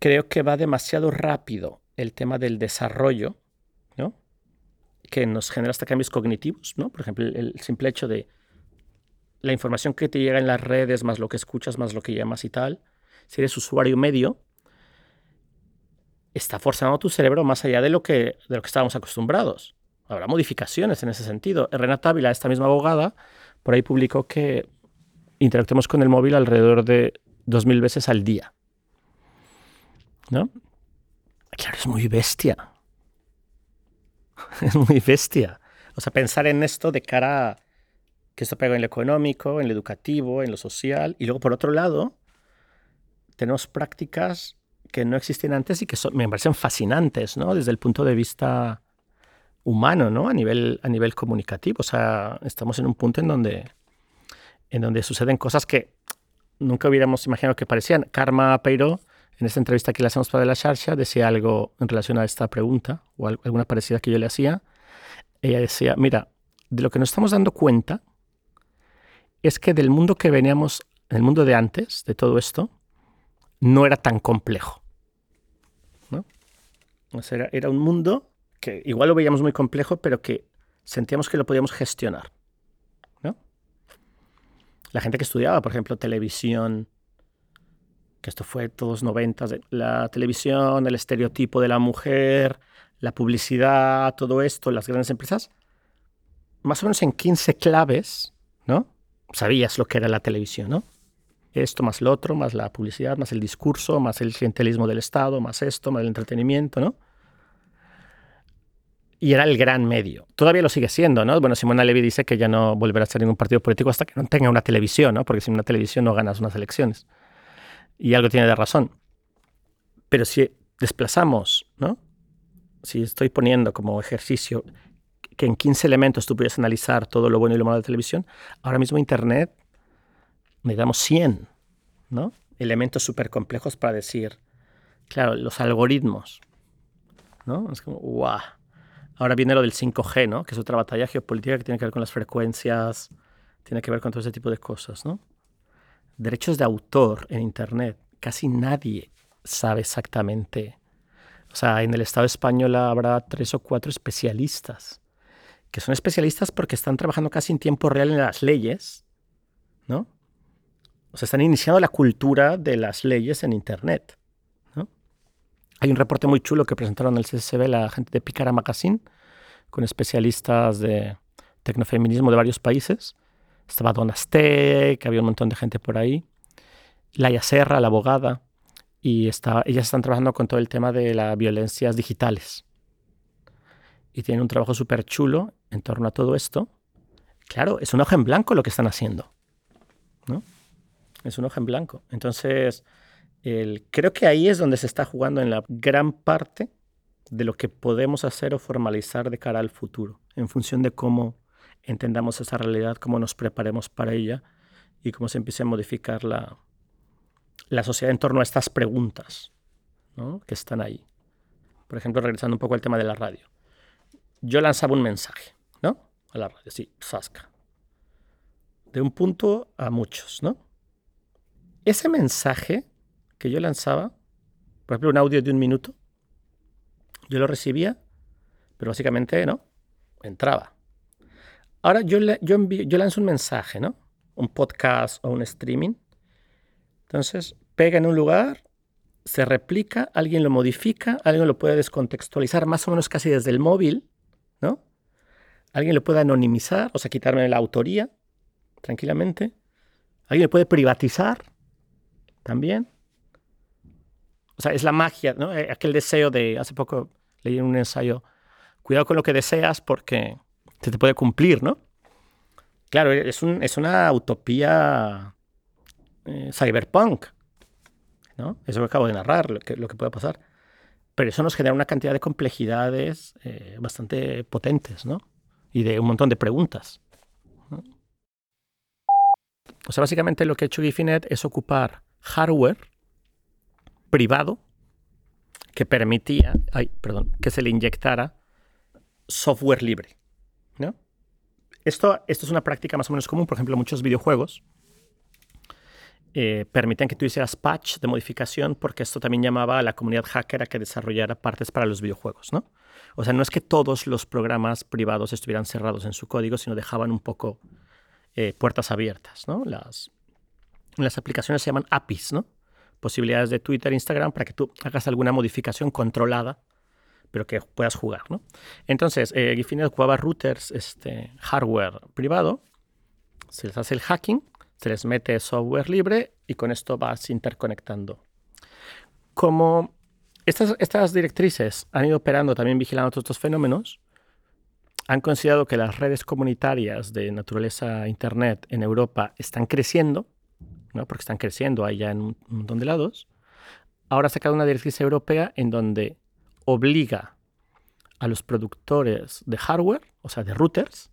creo que va demasiado rápido el tema del desarrollo, ¿no? Que nos genera hasta cambios cognitivos, ¿no? Por ejemplo, el, simple hecho de la información que te llega en las redes, más lo que escuchas, más lo que llamas y tal, si eres usuario medio, está forzando tu cerebro más allá de lo que, de lo que estábamos acostumbrados. Habrá modificaciones en ese sentido. Renata Ávila, esta misma abogada, por ahí publicó que interactuamos con el móvil alrededor de 2.000 veces al día. ¿No? Claro, es muy bestia. Es muy bestia. O sea, pensar en esto de cara a que esto pega en lo económico, en lo educativo, en lo social. Y luego, por otro lado, tenemos prácticas que no existían antes y que me parecen fascinantes, ¿no? Desde el punto de vista humano, ¿no? A nivel, a nivel comunicativo. O sea, estamos en un punto en donde, en donde suceden cosas que nunca hubiéramos imaginado que parecían. Karma Peiro, en esta entrevista que le hacemos para la Sharsha, decía algo en relación a esta pregunta, o alguna parecida que yo le hacía. Ella decía, mira, de lo que nos estamos dando cuenta es que del mundo que veníamos, el mundo de antes, de todo esto, no era tan complejo. ¿no? Sea, era, un mundo que igual lo veíamos muy complejo, pero que sentíamos que lo podíamos gestionar. ¿no? La gente que estudiaba, por ejemplo, televisión, que esto fue todos 90, la televisión, el estereotipo de la mujer, la publicidad, todo esto, las grandes empresas, más o menos en 15 claves, ¿no? Sabías lo que era la televisión, ¿no? esto más lo otro, más la publicidad, más el discurso, más el clientelismo del Estado, más esto, más el entretenimiento, ¿no? Y era el gran medio. Todavía lo sigue siendo, ¿no? Bueno, Simona Levy dice que ya no volverá a ser ningún partido político hasta que no tenga una televisión, ¿no? Porque sin una televisión no ganas unas elecciones. Y algo tiene de razón. Pero si desplazamos, ¿no? Si estoy poniendo como ejercicio que en 15 elementos tú pudieras analizar todo lo bueno y lo malo de la televisión, ahora mismo Internet necesitamos 100 ¿no? elementos súper complejos para decir, claro, los algoritmos. ¿no? Es como, ¡guau! Ahora viene lo del 5G, ¿no? que es otra batalla geopolítica que tiene que ver con las frecuencias, tiene que ver con todo ese tipo de cosas. ¿no? Derechos de autor en Internet. Casi nadie sabe exactamente. O sea, en el Estado español habrá tres o cuatro especialistas, que son especialistas porque están trabajando casi en tiempo real en las leyes, ¿no? O sea, están iniciando la cultura de las leyes en Internet. Hay un reporte muy chulo que presentaron el CSB la gente de Picara Magazine, con especialistas de tecnofeminismo de varios países. Estaba Donna Steck, había un montón de gente por ahí. Laia Serra, la abogada, y está, ellas están trabajando con todo el tema de las violencias digitales. Y tienen un trabajo súper chulo en torno a todo esto. Claro, es un hoja en blanco lo que están haciendo. ¿no? Es un hoja en blanco. Entonces, el, creo que ahí es donde se está jugando en la gran parte de lo que podemos hacer o formalizar de cara al futuro, en función de cómo entendamos esa realidad, cómo nos preparemos para ella y cómo se empiece a modificar la, la sociedad en torno a estas preguntas ¿no? que están ahí. Por ejemplo, regresando un poco al tema de la radio. Yo lanzaba un mensaje, ¿no? A la radio, sí, Sasca. De un punto a muchos, ¿no? ese mensaje que yo lanzaba, por ejemplo, un audio de un minuto, yo lo recibía, pero básicamente no, entraba. Ahora yo, yo, yo lanzo un mensaje, ¿no? Un podcast o un streaming. Entonces, pega en un lugar, se replica, alguien lo modifica, alguien lo puede descontextualizar más o menos casi desde el móvil, ¿no? Alguien lo puede anonimizar, o sea, quitarme la autoría tranquilamente. Alguien lo puede privatizar, también. O sea, es la magia, ¿no? Eh, aquel deseo de, hace poco leí un ensayo, cuidado con lo que deseas porque se te puede cumplir, ¿no? Claro, es, un, es una utopía eh, cyberpunk, ¿no? Eso que acabo de narrar, lo que, puede pasar. Pero eso nos genera una cantidad de complejidades eh, bastante potentes, ¿no? Y de un montón de preguntas. O sea, básicamente lo que ha hecho Gifinet es ocupar hardware privado que permitía, ay, perdón, que se le inyectara software libre. Esto, esto es una práctica más o menos común, por ejemplo, muchos videojuegos. eh, permitían que tú hicieras patch de modificación porque esto también llamaba a la comunidad hacker a que desarrollara partes para los videojuegos, ¿no? O sea, no es que todos los programas privados estuvieran cerrados en su código, sino dejaban un poco eh, puertas abiertas, ¿no? Las, las aplicaciones se llaman APIs, ¿no? Posibilidades de Twitter, Instagram, para que tú hagas alguna modificación controlada, pero que puedas jugar, ¿no? Entonces, eh, Giffini ocupaba routers, este, hardware privado, se les hace el hacking, se les mete software libre y con esto vas interconectando. Como estas, estas directrices han ido operando también vigilando todos estos fenómenos, han considerado que las redes comunitarias de naturaleza Internet en Europa están creciendo, ¿no? porque están creciendo allá en un montón de lados. Ahora ha sacado una directriz europea en donde obliga a los productores de hardware, o sea, de routers,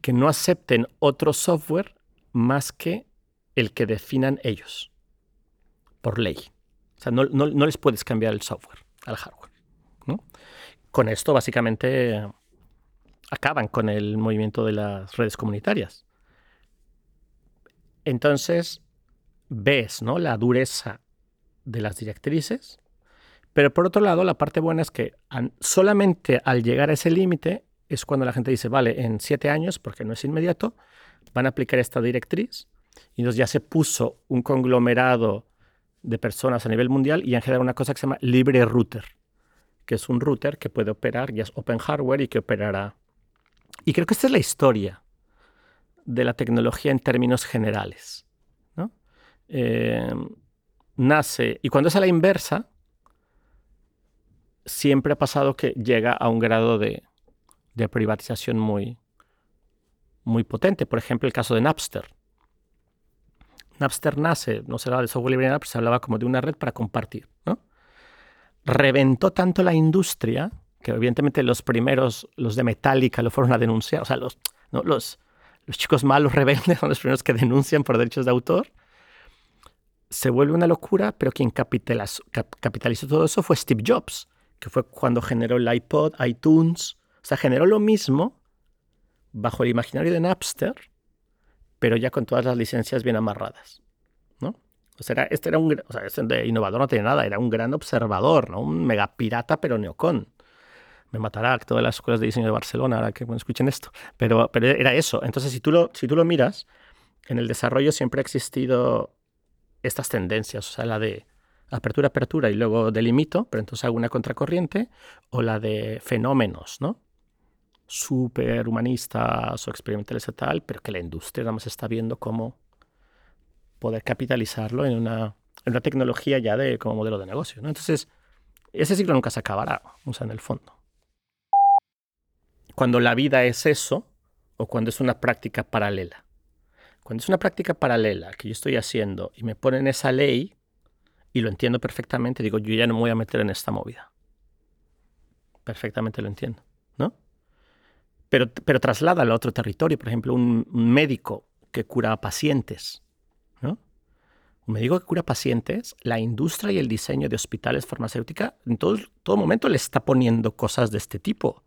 que no acepten otro software más que el que definan ellos, por ley. O sea, no, les puedes cambiar el software al hardware. Con esto, básicamente, acaban con el movimiento de las redes comunitarias. Entonces, ves ¿no? la dureza de las directrices, pero por otro lado, la parte buena es que solamente al llegar a ese límite es cuando la gente dice, vale, en siete años, porque no es inmediato, van a aplicar esta directriz y entonces ya se puso un conglomerado de personas a nivel mundial y han generado una cosa que se llama Libre Router, que es un router que puede operar, ya es Open Hardware y que operará. Y creo que esta es la historia de la tecnología en términos generales. Eh, nace, y cuando es a la inversa, siempre ha pasado que llega a un grado de, privatización muy, muy potente. Por ejemplo, el caso de Napster. Napster nace, no se hablaba de software libre, pero se hablaba como de una red para compartir. ¿no? Reventó tanto la industria que evidentemente los primeros, los de Metallica, lo fueron a denunciar. O sea, los, los, chicos malos rebeldes son los primeros que denuncian por derechos de autor. Se vuelve una locura, pero quien capitalizó todo eso fue Steve Jobs, que fue cuando generó el iPod, iTunes. O sea, generó lo mismo bajo el imaginario de Napster, pero ya con todas las licencias bien amarradas. ¿no? O sea, este era un, este innovador no tiene nada, era un gran observador, ¿no? un megapirata, pero neocon. Me matará todas las escuelas de diseño de Barcelona ahora que escuchen esto. Pero, pero era eso. Entonces, si tú, lo, si tú lo miras, en el desarrollo siempre ha existido estas tendencias, o sea, la de apertura, apertura y luego delimito, pero entonces hago una contracorriente, o la de fenómenos, ¿no? súper humanistas o experimentales y tal, pero que la industria nada más está viendo cómo poder capitalizarlo en una, en una tecnología ya de como modelo de negocio. ¿no? Entonces, ese ciclo nunca se acabará, o sea, en el fondo. Cuando la vida es eso, o cuando es una práctica paralela. Cuando es una práctica paralela que yo estoy haciendo y me ponen esa ley y lo entiendo perfectamente, digo, yo ya no me voy a meter en esta movida. Perfectamente lo entiendo, ¿no? pero, pero trasládalo a otro territorio. Por ejemplo, un, médico que cura pacientes. ¿no? Un médico que cura pacientes, la industria y el diseño de hospitales farmacéuticas en todo, todo momento le está poniendo cosas de este tipo.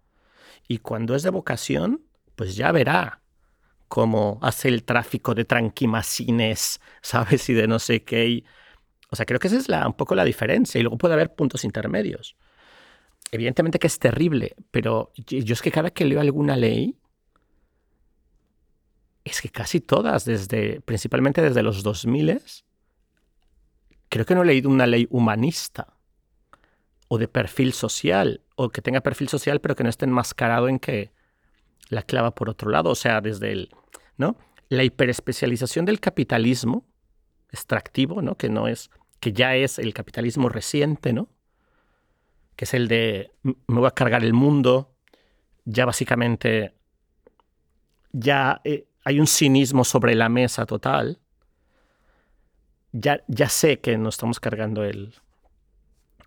Y cuando es de vocación, pues ya verá cómo hace el tráfico de tranquimacines, ¿sabes? Y de no sé qué. O sea, creo que esa es la, un poco la diferencia. Y luego puede haber puntos intermedios evidentemente que es terrible, pero yo es que cada que leo alguna ley, es que casi todas, desde, principalmente desde los 2000, creo que no he leído una ley humanista o de perfil social, o que tenga perfil social pero que no esté enmascarado en que la clava por otro lado, o sea, desde el, ¿no? La hiperespecialización del capitalismo extractivo, ¿no? Que no es, que ya es el capitalismo reciente, ¿no? que es el de me voy a cargar el mundo, ya básicamente ya eh, hay un cinismo sobre la mesa total. Ya, ya sé que no estamos cargando el,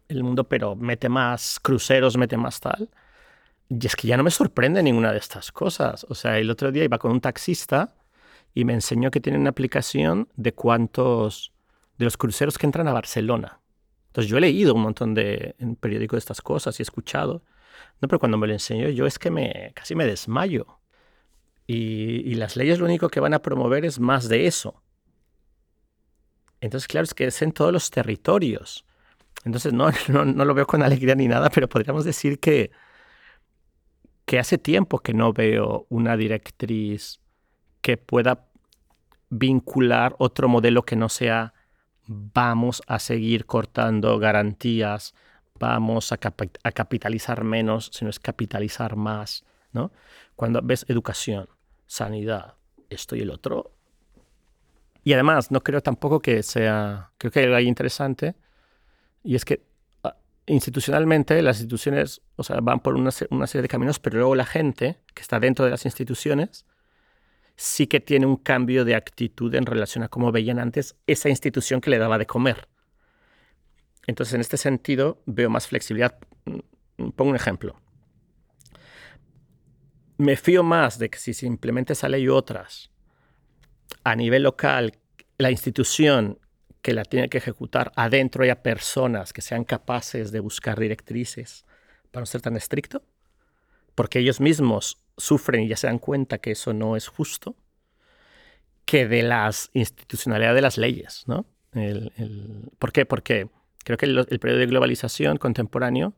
el mundo, pero mete más cruceros, mete más tal. Y es que ya no me sorprende ninguna de estas cosas. O sea, el otro día iba con un taxista y me enseñó que tiene una aplicación de cuántos de los cruceros que entran a Barcelona. Entonces yo he leído un montón de en periódicos de estas cosas y he escuchado, no, pero cuando me lo enseñó yo es que me casi me desmayo. Y, las leyes lo único que van a promover es más de eso. Entonces, claro, es que es en todos los territorios. Entonces, no, no, lo veo con alegría ni nada, pero podríamos decir que, que hace tiempo que no veo una directriz que pueda vincular otro modelo que no sea vamos a seguir cortando garantías, vamos a, a capitalizar menos, sino es capitalizar más. ¿no? Cuando ves educación, sanidad, esto y el otro. Y además, no creo tampoco que sea, creo que hay algo interesante, y es que ah, institucionalmente las instituciones o sea, van por una, una, serie de caminos, pero luego la gente que está dentro de las instituciones sí que tiene un cambio de actitud en relación a cómo veían antes esa institución que le daba de comer. Entonces, en este sentido, veo más flexibilidad. Mm, pongo un ejemplo me fío más de que si simplemente esa ley y otras a nivel local, la institución que la tiene que ejecutar adentro haya personas que sean capaces de buscar directrices para no ser tan estricto, porque ellos mismos sufren y ya se dan cuenta que eso no es justo, que de las institucionalidad de las leyes, ¿no? ¿Por qué? Porque creo que el, periodo de globalización contemporáneo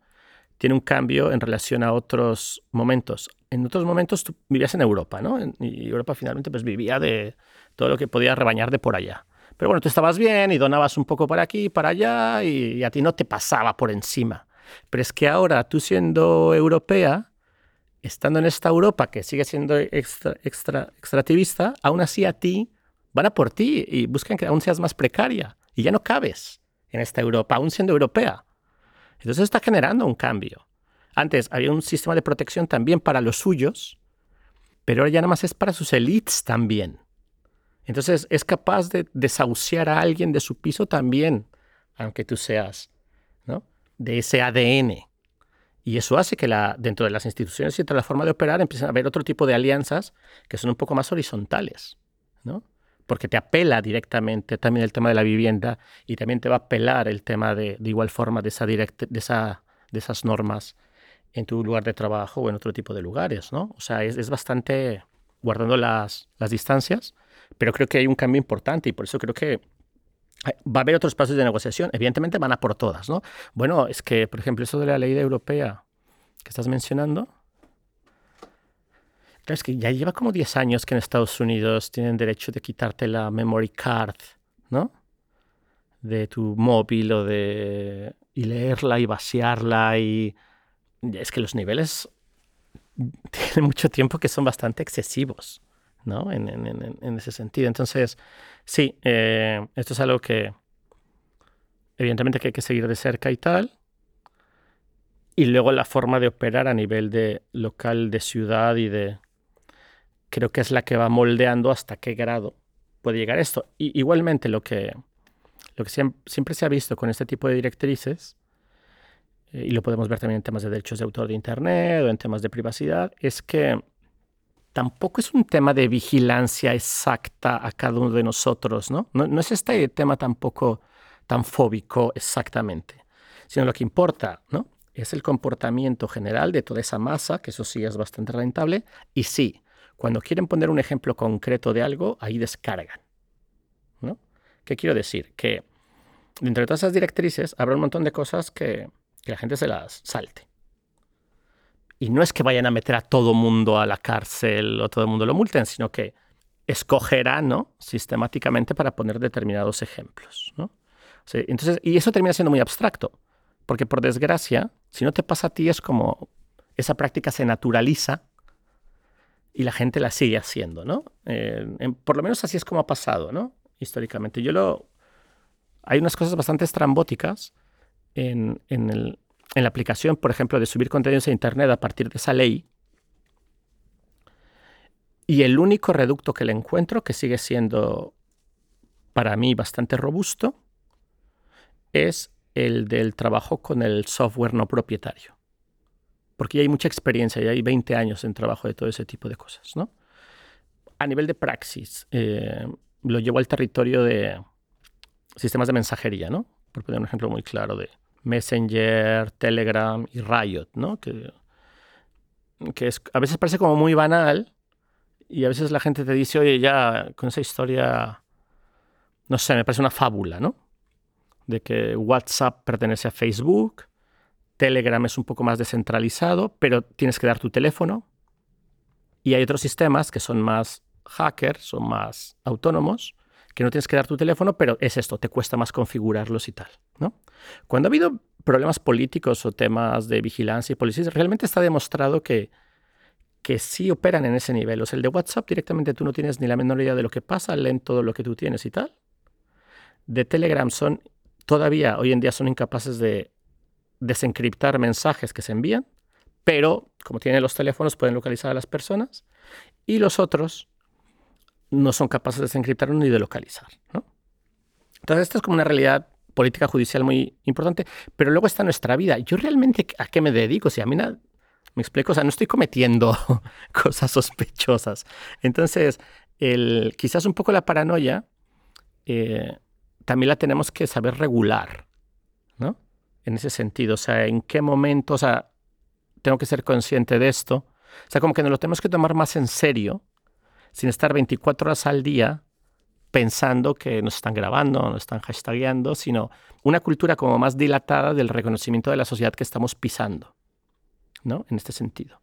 tiene un cambio en relación a otros momentos. En otros momentos tú vivías en Europa, ¿no? Y Europa finalmente pues vivía de todo lo que podía rebañar de por allá. Pero bueno, tú estabas bien y donabas un poco para aquí, para allá y, a ti no te pasaba por encima. Pero es que ahora tú siendo europea, estando en esta Europa que sigue siendo extra, extra, extractivista, aún así a ti van a por ti y buscan que aún seas más precaria y ya no cabes en esta Europa, aún siendo europea. Entonces está generando un cambio. Antes había un sistema de protección también para los suyos, pero ahora ya nada más es para sus elites también. Entonces es capaz de desahuciar a alguien de su piso también, aunque tú seas ¿no? de ese ADN. Y eso hace que dentro de las instituciones y dentro de la forma de operar empiecen a haber otro tipo de alianzas que son un poco más horizontales. ¿no? porque te apela directamente también el tema de la vivienda y también te va a apelar el tema de, igual forma de, esa de, esa, de esas normas en tu lugar de trabajo o en otro tipo de lugares, ¿no? O sea, es, es bastante guardando las, las distancias, pero creo que hay un cambio importante y por eso creo que va a haber otros pasos de negociación. Evidentemente van a por todas, ¿no? Bueno, es que, por ejemplo, eso de la ley europea que estás mencionando, es que ya lleva como 10 años que en Estados Unidos tienen derecho de quitarte la memory card, ¿no? De tu móvil o de... y leerla y vaciarla y... Es que los niveles tienen mucho tiempo que son bastante excesivos, ¿no? En, en, en ese sentido. Entonces, sí, eh, esto es algo que evidentemente que hay que seguir de cerca y tal. Y luego la forma de operar a nivel de local, de ciudad y de, creo que es la que va moldeando hasta qué grado puede llegar esto. Y igualmente lo que, lo que siempre, se ha visto con este tipo de directrices, eh, y lo podemos ver también en temas de derechos de autor de Internet o en temas de privacidad, es que tampoco es un tema de vigilancia exacta a cada uno de nosotros, ¿no? No, es este tema tampoco tan fóbico exactamente, sino lo que importa, ¿no? Es el comportamiento general de toda esa masa, que eso sí es bastante rentable, y sí, cuando quieren poner un ejemplo concreto de algo, ahí descargan. ¿no? ¿Qué quiero decir? Que dentro de todas esas directrices habrá un montón de cosas que, la gente se las salte. Y no es que vayan a meter a todo mundo a la cárcel o todo el mundo lo multen, sino que escogerán ¿no? sistemáticamente para poner determinados ejemplos. ¿no? entonces, y eso termina siendo muy abstracto, porque por desgracia, si no te pasa a ti, es como esa práctica se naturaliza y la gente la sigue haciendo, ¿no? Eh, por lo menos así es como ha pasado, ¿no? Históricamente. Yo lo... Hay unas cosas bastante estrambóticas en, en, el, en la aplicación, por ejemplo, de subir contenidos a Internet a partir de esa ley. Y el único reducto que le encuentro, que sigue siendo para mí bastante robusto, es el del trabajo con el software no propietario porque ya hay mucha experiencia, ya hay 20 años en trabajo de todo ese tipo de cosas. ¿no? A nivel de praxis, eh, lo llevo al territorio de sistemas de mensajería, ¿no? por poner un ejemplo muy claro de Messenger, Telegram y Riot, ¿no? que, a veces parece como muy banal y a veces la gente te dice, oye, ya con esa historia no sé, me parece una fábula, ¿no? De que WhatsApp pertenece a Facebook, Telegram es un poco más descentralizado, pero tienes que dar tu teléfono. Y hay otros sistemas que son más hackers, son más autónomos, que no tienes que dar tu teléfono, pero es esto, te cuesta más configurarlos y tal, ¿no? Cuando ha habido problemas políticos o temas de vigilancia y policía, realmente está demostrado que, que sí operan en ese nivel. O sea, el de WhatsApp directamente tú no tienes ni la menor idea de lo que pasa, leen todo lo que tú tienes y tal. De Telegram son, todavía hoy en día son incapaces de desencriptar mensajes que se envían, pero como tienen los teléfonos pueden localizar a las personas y los otros no son capaces de desencriptar ni de localizar. Entonces, esto es como una realidad política judicial muy importante, pero luego está nuestra vida. Yo realmente, ¿a qué me dedico? Si a mí me explico, o sea, no estoy cometiendo cosas sospechosas. Entonces, el, quizás un poco la paranoia eh, también la tenemos que saber regular, ¿no? en ese sentido. O sea, en qué momento, o sea, tengo que ser consciente de esto. O sea, como que nos lo tenemos que tomar más en serio, sin estar 24 horas al día pensando que nos están grabando, nos están hashtagueando, sino una cultura como más dilatada del reconocimiento de la sociedad que estamos pisando, ¿no? En este sentido.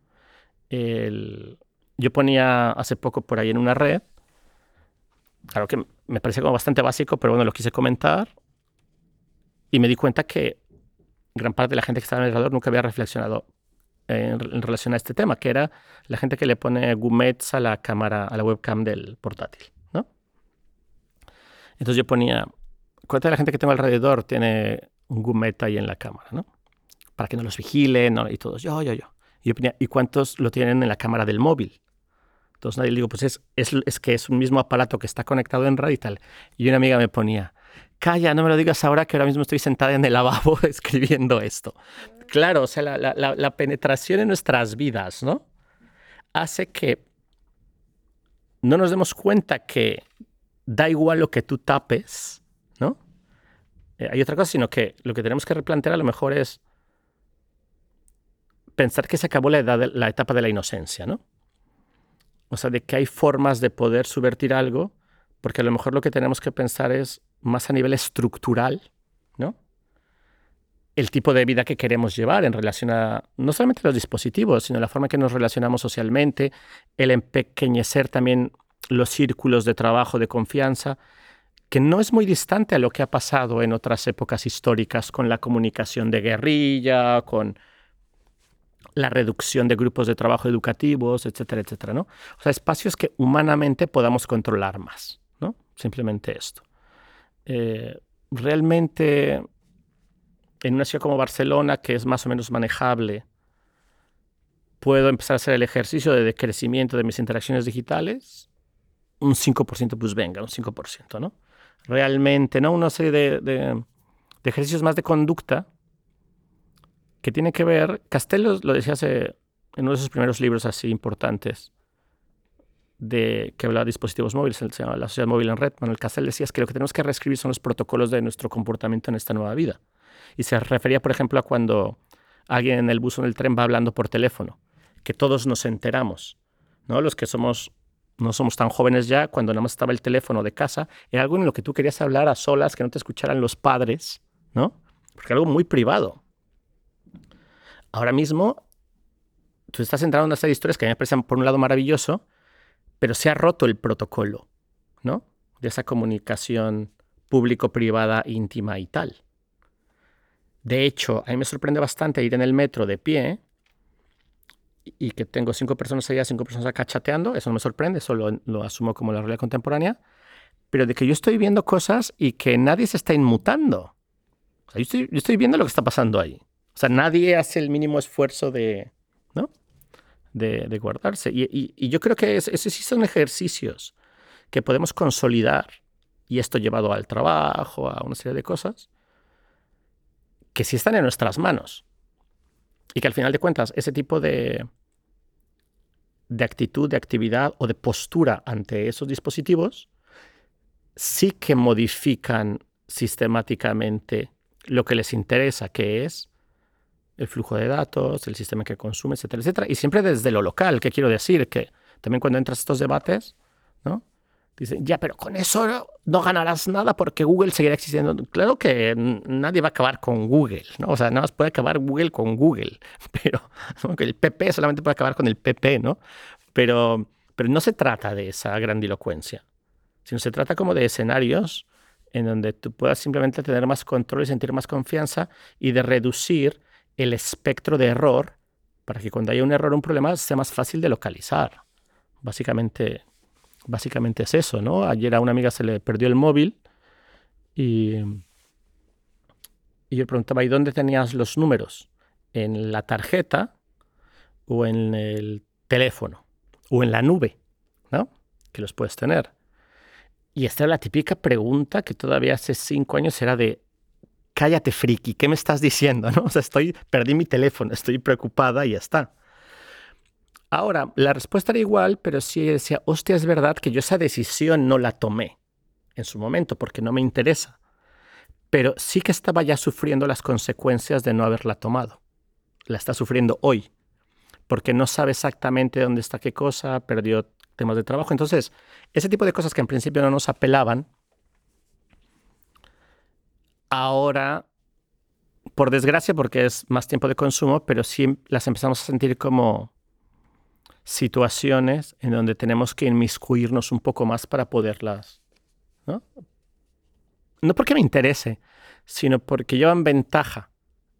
yo ponía hace poco por ahí en una red, claro que me parece como bastante básico, pero bueno, lo quise comentar, y me di cuenta que gran parte de la gente que estaba en el alrededor nunca había reflexionado en, relación a este tema, que era la gente que le pone gumets a la cámara, a la webcam del portátil, ¿no? Entonces yo ponía, ¿cuánta de la gente que tengo alrededor tiene un gumet ahí en la cámara, ¿no? Para que no los vigilen, ¿no? y todos, yo, yo, yo. Y yo ponía, ¿y cuántos lo tienen en la cámara del móvil? Entonces nadie le digo, pues es, es, es, que es un mismo aparato que está conectado en red y tal. Y una amiga me ponía, calla, no me lo digas ahora que ahora mismo estoy sentada en el lavabo escribiendo esto. Claro, o sea, la, penetración en nuestras vidas, ¿no? Hace que no nos demos cuenta que da igual lo que tú tapes, ¿no? Eh, hay otra cosa, sino que lo que tenemos que replantear a lo mejor es pensar que se acabó la, la etapa de la inocencia, ¿no? O sea, de que hay formas de poder subvertir algo, porque a lo mejor lo que tenemos que pensar es más a nivel estructural, ¿no? El tipo de vida que queremos llevar en relación a no solamente los dispositivos, sino la forma en que nos relacionamos socialmente, el empequeñecer también los círculos de trabajo, de confianza, que no es muy distante a lo que ha pasado en otras épocas históricas con la comunicación de guerrilla, con la reducción de grupos de trabajo educativos, etcétera, etcétera, ¿no? O sea, espacios que humanamente podamos controlar más, ¿no? Simplemente esto. Eh, realmente en una ciudad como Barcelona, que es más o menos manejable, puedo empezar a hacer el ejercicio de decrecimiento de mis interacciones digitales, un 5% pues venga, un 5%, ¿no? Realmente, ¿no? Una serie de, de, ejercicios más de conducta que tiene que ver, Castello lo decía hace, en uno de sus primeros libros así importantes, de que hablaba de dispositivos móviles, se llama La Sociedad Móvil en Red. Manuel Castel decía que lo que tenemos que reescribir son los protocolos de nuestro comportamiento en esta nueva vida. Y se refería, por ejemplo, a cuando alguien en el bus o en el tren va hablando por teléfono, que todos nos enteramos, ¿no? Los que somos no somos tan jóvenes ya, cuando nada más estaba el teléfono de casa, era algo en lo que tú querías hablar a solas, que no te escucharan los padres, ¿no? Porque algo muy privado. Ahora mismo, tú estás entrando en una serie de historias que a mí me parecen, por un lado, maravilloso, pero se ha roto el protocolo, ¿no? De esa comunicación público-privada, íntima y tal. De hecho, a mí me sorprende bastante ir en el metro de pie y que tengo cinco personas allá, cinco personas acá chateando, eso no me sorprende, eso lo, asumo como la realidad contemporánea, pero de que yo estoy viendo cosas y que nadie se está inmutando. O sea, yo, estoy, yo estoy viendo lo que está pasando ahí. O sea, nadie hace el mínimo esfuerzo de, ¿no? De, guardarse. Y, yo creo que esos sí son ejercicios que podemos consolidar, y esto llevado al trabajo, a una serie de cosas, que sí están en nuestras manos. Y que al final de cuentas, ese tipo de, de actitud, de actividad o de postura ante esos dispositivos sí que modifican sistemáticamente lo que les interesa, que es el flujo de datos, el sistema que consume, etcétera, etcétera. Y siempre desde lo local, que quiero decir que también cuando entras a estos debates, ¿no? Dicen, ya, pero con eso no, ganarás nada porque Google seguirá existiendo. Claro que nadie va a acabar con Google, ¿no? O sea, nada más puede acabar Google con Google, pero el PP solamente puede acabar con el PP, ¿no? Pero, pero no se trata de esa grandilocuencia, sino se trata como de escenarios en donde tú puedas simplemente tener más control y sentir más confianza y de reducir el espectro de error para que cuando haya un error o un problema sea más fácil de localizar. Básicamente, básicamente es eso, ¿no? Ayer a una amiga se le perdió el móvil y, y yo preguntaba, ¿y dónde tenías los números? ¿En la tarjeta o en el teléfono? ¿O en la nube? ¿No? Que los puedes tener. Y esta era la típica pregunta que todavía hace cinco años era de, cállate friki, ¿qué me estás diciendo? ¿No? O estoy, perdí mi teléfono, estoy preocupada y ya está. Ahora, la respuesta era igual, pero sí decía, hostia, es verdad que yo esa decisión no la tomé en su momento porque no me interesa. Pero sí que estaba ya sufriendo las consecuencias de no haberla tomado. La está sufriendo hoy, porque no sabe exactamente dónde está qué cosa, perdió temas de trabajo. Entonces, ese tipo de cosas que en principio no nos apelaban, ahora, por desgracia, porque es más tiempo de consumo, pero sí las empezamos a sentir como situaciones en donde tenemos que inmiscuirnos un poco más para poderlas, ¿no? No porque me interese, sino porque llevan ventaja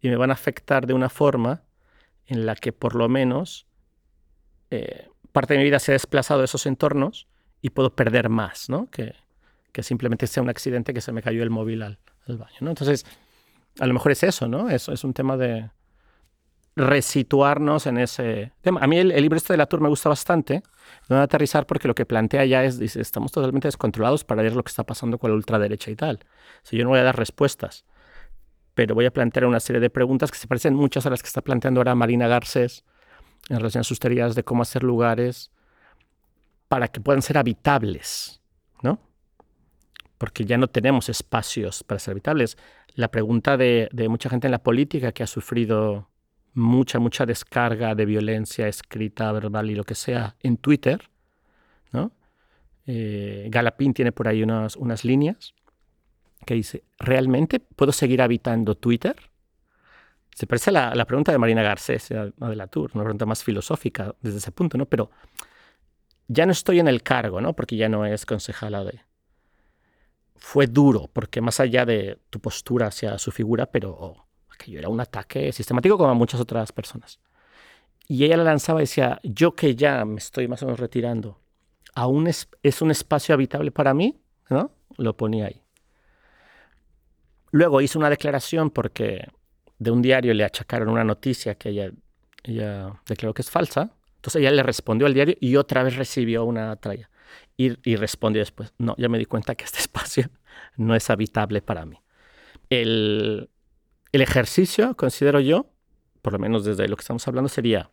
y me van a afectar de una forma en la que por lo menos eh, parte de mi vida se ha desplazado de esos entornos y puedo perder más, ¿no? Que, que simplemente sea un accidente que se me cayó el móvil al, al baño, ¿no? Entonces, a lo mejor es eso, ¿no? Eso es un tema de, resituarnos en ese tema. A mí el, libro este de la Tour me gusta bastante, no a aterrizar porque lo que plantea ya es, dice, estamos totalmente descontrolados para ver lo que está pasando con la ultraderecha y tal. Si yo no voy a dar respuestas, pero voy a plantear una serie de preguntas que se parecen muchas a las que está planteando ahora Marina Garcés en relación a sus teorías de cómo hacer lugares para que puedan ser habitables, ¿no? Porque ya no tenemos espacios para ser habitables. La pregunta de, de mucha gente en la política que ha sufrido mucha, mucha descarga de violencia escrita, verbal y lo que sea en Twitter. ¿no? Eh, Galapín tiene por ahí unas, unas líneas que dice, ¿realmente puedo seguir habitando Twitter? Se parece a la, la pregunta de Marina Garcés, de la Tour, una pregunta más filosófica desde ese punto, ¿no? Pero ya no estoy en el cargo, ¿no? Porque ya no es concejala de... Fue duro, porque más allá de tu postura hacia su figura, pero que yo era un ataque sistemático como a muchas otras personas. Y ella la lanzaba y decía, yo que ya me estoy más o menos retirando, ¿aún es, es un espacio habitable para mí? ¿No? Lo ponía ahí. Luego hizo una declaración porque de un diario le achacaron una noticia que ella, ella declaró que es falsa. Entonces ella le respondió al diario y otra vez recibió una tralla. Y, y respondió después, no, ya me di cuenta que este espacio no es habitable para mí. El, el ejercicio, considero yo, por lo menos desde lo que estamos hablando, sería,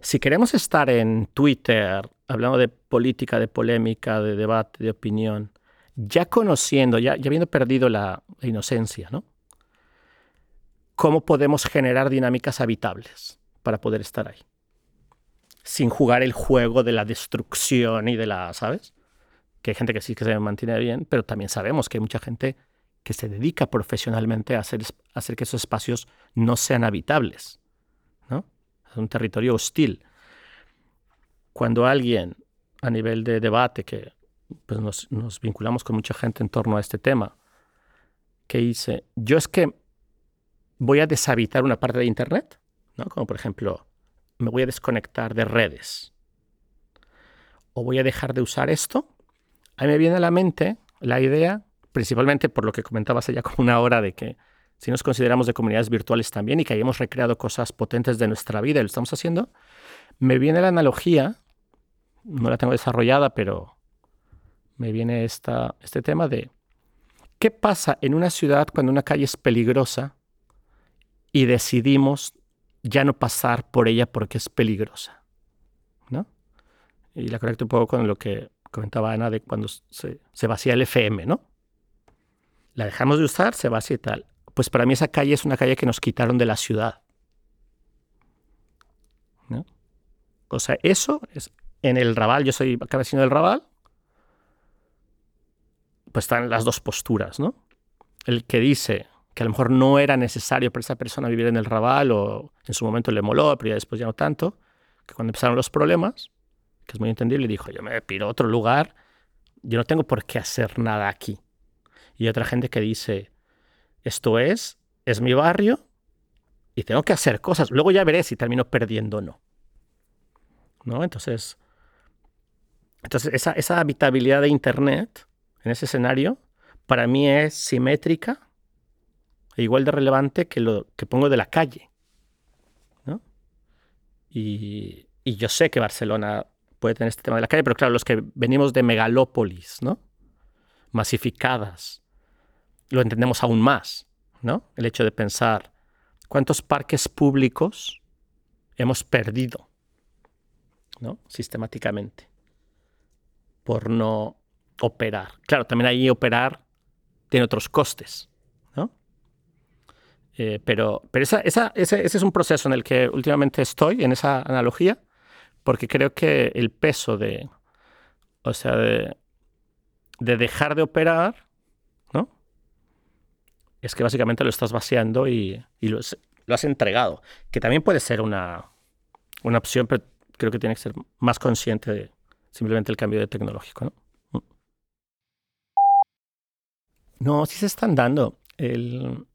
si queremos estar en Twitter hablando de política, de polémica, de debate, de opinión, ya conociendo, ya, ya habiendo perdido la, la inocencia, ¿no? ¿Cómo podemos generar dinámicas habitables para poder estar ahí? Sin jugar el juego de la destrucción y de la, ¿sabes? Que hay gente que sí que se mantiene bien, pero también sabemos que hay mucha gente que se dedica profesionalmente a hacer, hacer que esos espacios no sean habitables. ¿no? Es un territorio hostil. Cuando alguien a nivel de debate, que pues nos, nos, vinculamos con mucha gente en torno a este tema, que dice, yo es que voy a deshabitar una parte de Internet, ¿no? como por ejemplo, me voy a desconectar de redes, o voy a dejar de usar esto, a mí me viene a la mente la idea principalmente por lo que comentabas ya como una hora de que si nos consideramos de comunidades virtuales también y que hayamos recreado cosas potentes de nuestra vida y lo estamos haciendo, me viene la analogía, no la tengo desarrollada, pero me viene este tema de qué pasa en una ciudad cuando una calle es peligrosa y decidimos ya no pasar por ella porque es peligrosa. ¿no? Y la conecto un poco con lo que comentaba Ana de cuando se, se vacía el FM, ¿no? la dejamos de usar, se va así y tal. Pues para mí esa calle es una calle que nos quitaron de la ciudad. ¿No? O sea, eso es en el Raval, yo soy cabecino del Raval, pues están las dos posturas, ¿no? El que dice que a lo mejor no era necesario para esa persona vivir en el Raval o en su momento le moló, pero ya después ya no tanto, que cuando empezaron los problemas, que es muy entendible, dijo, yo me piro otro lugar, yo no tengo por qué hacer nada aquí. Y otra gente que dice, esto es, es mi barrio y tengo que hacer cosas. Luego ya veré si termino perdiendo o no. ¿No? Entonces, entonces esa, esa habitabilidad de Internet en ese escenario para mí es simétrica igual de relevante que lo que pongo de la calle. ¿no? Y, yo sé que Barcelona puede tener este tema de la calle, pero claro, los que venimos de megalópolis, ¿no? masificadas, lo entendemos aún más, ¿no? El hecho de pensar cuántos parques públicos hemos perdido, ¿no? Sistemáticamente por no operar. Claro, también ahí operar tiene otros costes. Eh, pero pero esa, esa, ese, ese, es un proceso en el que últimamente estoy, en esa analogía, porque creo que el peso de, o sea, de, de dejar de operar, ¿no? Es que básicamente lo estás vaciando y, y lo, has entregado, que también puede ser una, una opción, pero creo que tiene que ser más consciente de simplemente el cambio de tecnológico, ¿no? No, sí se están dando. El,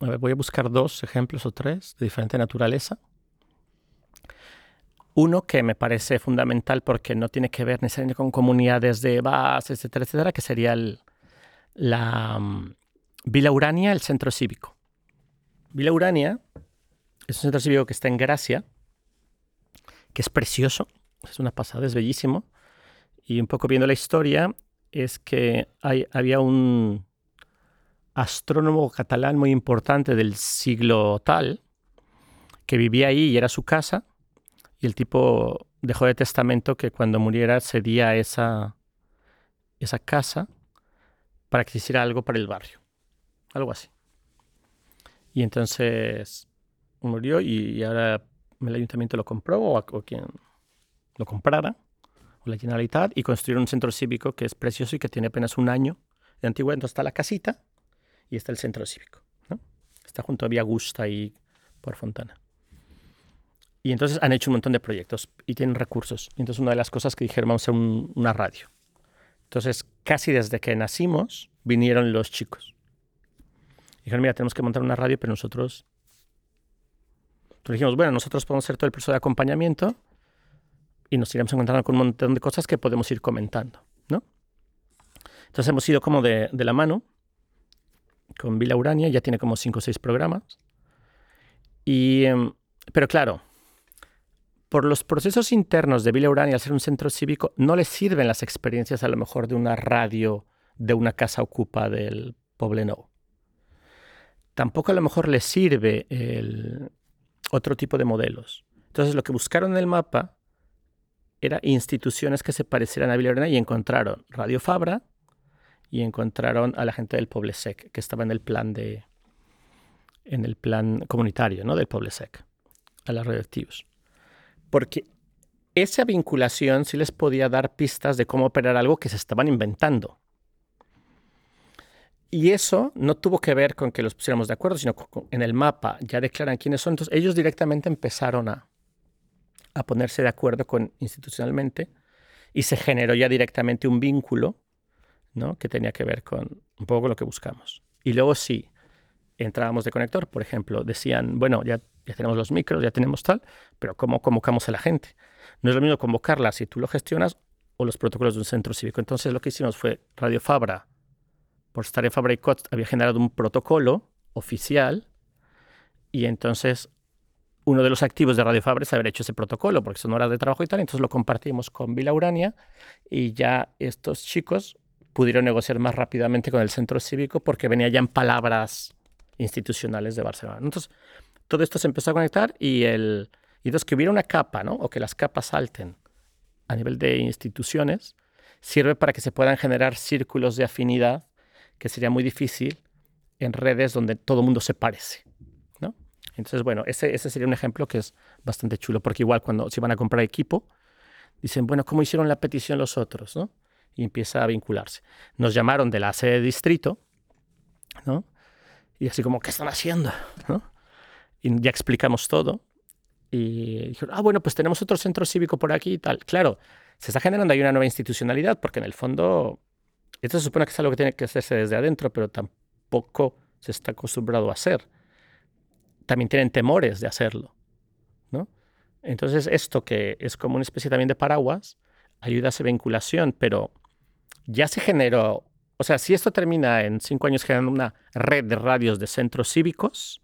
voy a buscar dos ejemplos o tres de diferente naturaleza. Uno que me parece fundamental porque no tiene que ver necesariamente con comunidades de base, etcétera, etcétera, que sería la um, Vila Urania, el centro cívico. Vila Urania es un centro cívico que está en Gracia, que es precioso, es una pasada, es bellísimo. Y un poco viendo la historia, es que había un, astrónomo catalán muy importante del siglo tal, que vivía ahí y era su casa, y el tipo dejó de testamento que cuando muriera cedía esa, esa casa para que hiciera algo para el barrio, algo así. Y entonces murió y, ahora el ayuntamiento lo compró o, o quien lo comprara, o la Generalitat, y construyeron un centro cívico que es precioso y que tiene apenas un año de antigüedad. Entonces está la casita y está el centro cívico. Está junto a Vía Gusta y por Fontana. Y entonces han hecho un montón de proyectos y tienen recursos. Y entonces una de las cosas que dijeron, vamos a hacer una radio. Entonces, casi desde que nacimos, vinieron los chicos. Dijeron, mira, tenemos que montar una radio, pero nosotros... Entonces dijimos, bueno, nosotros podemos hacer todo el proceso de acompañamiento y nos iremos encontrando con un montón de cosas que podemos ir comentando, ¿no? Entonces hemos ido como de la mano con Vila Urania, ya tiene como cinco o seis programas. Y, em, pero claro, por los procesos internos de Vila Urania, al ser un centro cívico, no le sirven las experiencias a lo mejor de una radio de una casa ocupa del Poblenou. Tampoco a lo mejor le sirve el otro tipo de modelos. Entonces lo que buscaron en el mapa era instituciones que se parecieran a Vila Urania y encontraron Radio Fabra, y encontraron a la gente del Poblesec, que estaba en el plan de en el plan comunitario ¿no? del Poblesec, a las radioactivos. Porque esa vinculación sí les podía dar pistas de cómo operar algo que se estaban inventando. Y eso no tuvo que ver con que los pusiéramos de acuerdo, sino que en el mapa ya declaran quiénes son. Entonces ellos directamente empezaron a, a ponerse de acuerdo con institucionalmente y se generó ya directamente un vínculo ¿no? que tenía que ver con un poco lo que buscamos. Y luego sí, entrábamos de conector, por ejemplo, decían, bueno, ya, ya tenemos los micros, ya tenemos tal, pero ¿cómo convocamos a la gente? No es lo mismo convocarla si tú lo gestionas o los protocolos de un centro cívico. Entonces lo que hicimos fue Radio Fabra, por estar en Fabra y COT, había generado un protocolo oficial y entonces uno de los activos de Radio Fabra es haber hecho ese protocolo, porque son horas de trabajo y tal, entonces lo compartimos con Vila Urania y ya estos chicos pudieron negociar más rápidamente con el centro cívico porque venía ya en palabras institucionales de Barcelona. Entonces, todo esto se empezó a conectar y, el, y entonces que hubiera una capa, ¿no? o que las capas salten a nivel de instituciones, sirve para que se puedan generar círculos de afinidad que sería muy difícil en redes donde todo el mundo se parece. ¿no? Entonces, bueno, ese, ese sería un ejemplo que es bastante chulo, porque igual cuando se van a comprar equipo, dicen, bueno, ¿cómo hicieron la petición los otros? ¿no? Y empieza a vincularse. Nos llamaron de la sede de distrito, ¿no? Y así como, ¿qué están haciendo? ¿no? Y ya explicamos todo. Y dijeron, ah, bueno, pues tenemos otro centro cívico por aquí y tal. Claro, se está generando ahí una nueva institucionalidad, porque en el fondo, esto se supone que es algo que tiene que hacerse desde adentro, pero tampoco se está acostumbrado a hacer. También tienen temores de hacerlo, ¿no? Entonces, esto que es como una especie también de paraguas, ayuda a esa vinculación, pero ya se generó, o sea, si esto termina en cinco años generando una red de radios de centros cívicos,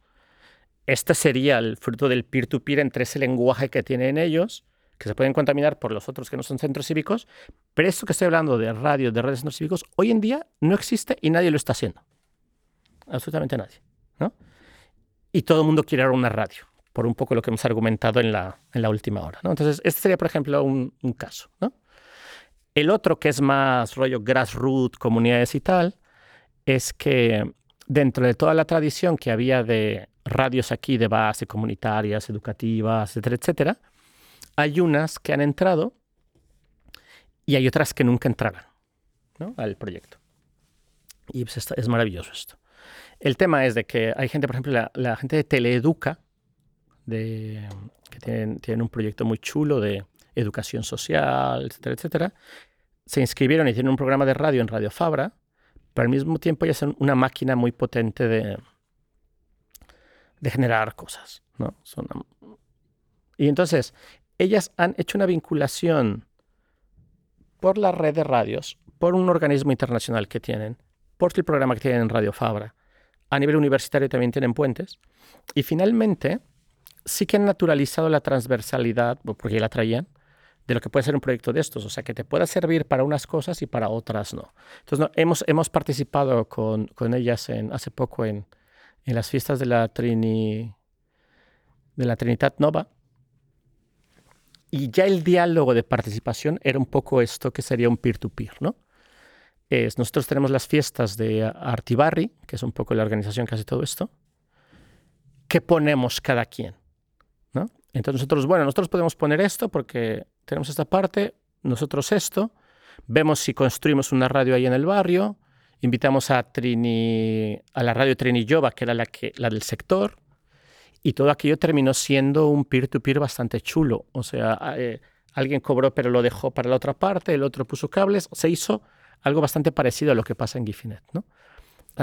este sería el fruto del peer-to-peer entre ese lenguaje que tienen ellos, que se pueden contaminar por los otros que no son centros cívicos, pero esto que estoy hablando de radios, de redes de centros cívicos, hoy en día no existe y nadie lo está haciendo. Absolutamente nadie. ¿no? Y todo el mundo quiere ahora una radio, por un poco lo que hemos argumentado en la, en la última hora. ¿no? Entonces, este sería, por ejemplo, un, un caso. ¿no? El otro, que es más rollo grassroots, comunidades y tal, es que dentro de toda la tradición que había de radios aquí de base, comunitarias, educativas, etcétera, etcétera, hay unas que han entrado y hay otras que nunca entraron al proyecto. Y pues es maravilloso esto. El tema es de que hay gente, por ejemplo, la, gente de Teleeduca, que tienen, tienen un proyecto muy chulo de educación social, etcétera, etcétera, se inscribieron y tienen un programa de radio en Radio Fabra, pero al mismo tiempo ya son una máquina muy potente de, de generar cosas. ¿no? Y entonces, ellas han hecho una vinculación por la red de radios, por un organismo internacional que tienen, por el programa que tienen en Radio Fabra. A nivel universitario también tienen puentes. Y finalmente, sí que han naturalizado la transversalidad, porque ya la traían, de lo que puede ser un proyecto de estos, o sea, que te pueda servir para unas cosas y para otras no. Entonces, hemos, hemos participado con, con ellas en, hace poco en, en, las fiestas de la, Trini, de la Trinidad Nova, y ya el diálogo de participación era un poco esto que sería un peer-to-peer, ¿no? Es, nosotros tenemos las fiestas de Artibarri, que es un poco la organización que hace todo esto. ¿Qué ponemos cada quien? Entonces nosotros, bueno, nosotros podemos poner esto porque tenemos esta parte, nosotros esto, vemos si construimos una radio ahí en el barrio, invitamos a, Trini, a la radio Trinillova, que era la, que, la del sector, y todo aquello terminó siendo un peer-to-peer bastante chulo. O sea, eh, alguien cobró pero lo dejó para la otra parte, el otro puso cables, se hizo algo bastante parecido a lo que pasa en Gifinet. ¿no?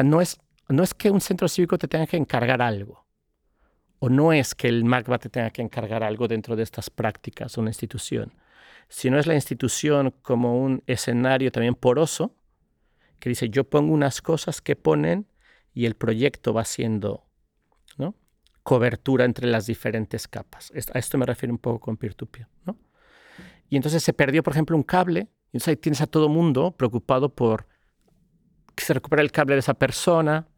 no, es, no es que un centro cívico te tenga que encargar algo, o no es que el MACBA te tenga que encargar algo dentro de estas prácticas, una institución, sino es la institución como un escenario también poroso que dice yo pongo unas cosas que ponen y el proyecto va siendo ¿no? cobertura entre las diferentes capas. A esto me refiero un poco con peer-to-peer. ¿no? Y entonces se perdió, por ejemplo, un cable. Y entonces ahí tienes a todo mundo preocupado por que se recupere el cable de esa persona.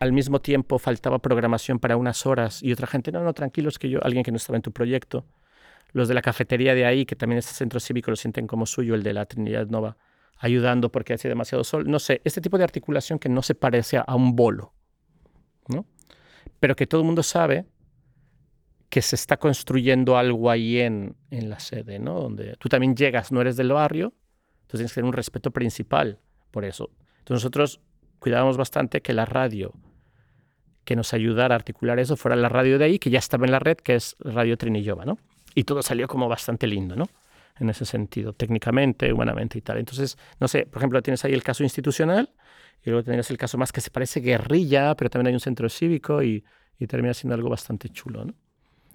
Al mismo tiempo faltaba programación para unas horas y otra gente, no, no, tranquilos que yo, alguien que no estaba en tu proyecto. Los de la cafetería de ahí, que también este centro cívico lo sienten como suyo, el de la Trinidad Nova, ayudando porque hace demasiado sol. No sé, este tipo de articulación que no se parece a un bolo, ¿no? pero que todo el mundo sabe que se está construyendo algo ahí en, en, la sede, ¿no? Donde tú también llegas, no eres del barrio, entonces tienes que tener un respeto principal por eso. Entonces nosotros cuidábamos bastante que la radio que nos ayudara a articular eso fuera la radio de ahí, que ya estaba en la red, que es Radio Trinillova, ¿no? Y todo salió como bastante lindo, ¿no? En ese sentido, técnicamente, humanamente y tal. Entonces, no sé, por ejemplo, tienes ahí el caso institucional y luego tendrías el caso más que se parece guerrilla, pero también hay un centro cívico y, y termina siendo algo bastante chulo. ¿no?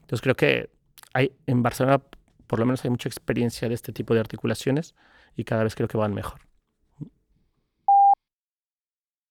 Entonces creo que hay, en Barcelona por lo menos hay mucha experiencia de este tipo de articulaciones y cada vez creo que van mejor.